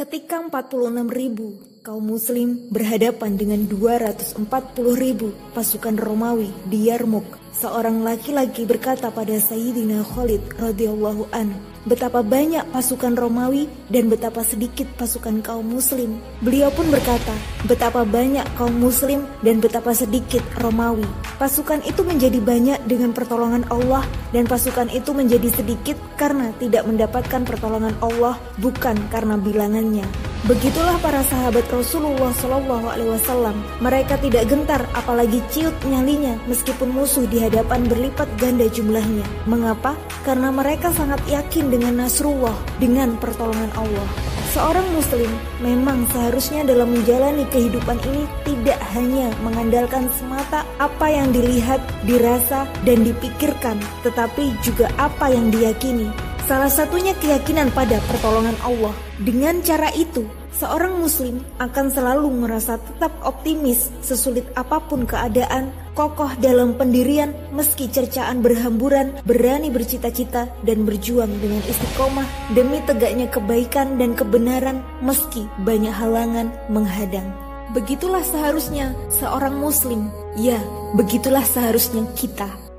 Ketika 46 ribu kaum muslim berhadapan dengan 240 ribu pasukan Romawi di Yarmuk, seorang laki-laki berkata pada Sayyidina Khalid radhiyallahu an, betapa banyak pasukan Romawi dan betapa sedikit pasukan kaum muslim. Beliau pun berkata, betapa banyak kaum muslim dan betapa sedikit Romawi. Pasukan itu menjadi banyak dengan pertolongan Allah dan pasukan itu menjadi sedikit karena tidak mendapatkan pertolongan Allah bukan karena bilangannya. Begitulah para sahabat Rasulullah Shallallahu Alaihi Wasallam. Mereka tidak gentar, apalagi ciut nyalinya, meskipun musuh di hadapan berlipat ganda jumlahnya. Mengapa? Karena mereka sangat yakin dengan Nasrullah, dengan pertolongan Allah. Seorang Muslim memang seharusnya dalam menjalani kehidupan ini tidak hanya mengandalkan semata apa yang dilihat, dirasa, dan dipikirkan, tetapi juga apa yang diyakini. Salah satunya keyakinan pada pertolongan Allah. Dengan cara itu, seorang muslim akan selalu merasa tetap optimis sesulit apa pun keadaan, kokoh dalam pendirian meski cercaan berhamburan, berani bercita-cita dan berjuang dengan istiqomah demi tegaknya kebaikan dan kebenaran meski banyak halangan menghadang. Begitulah seharusnya seorang muslim. Ya, begitulah seharusnya kita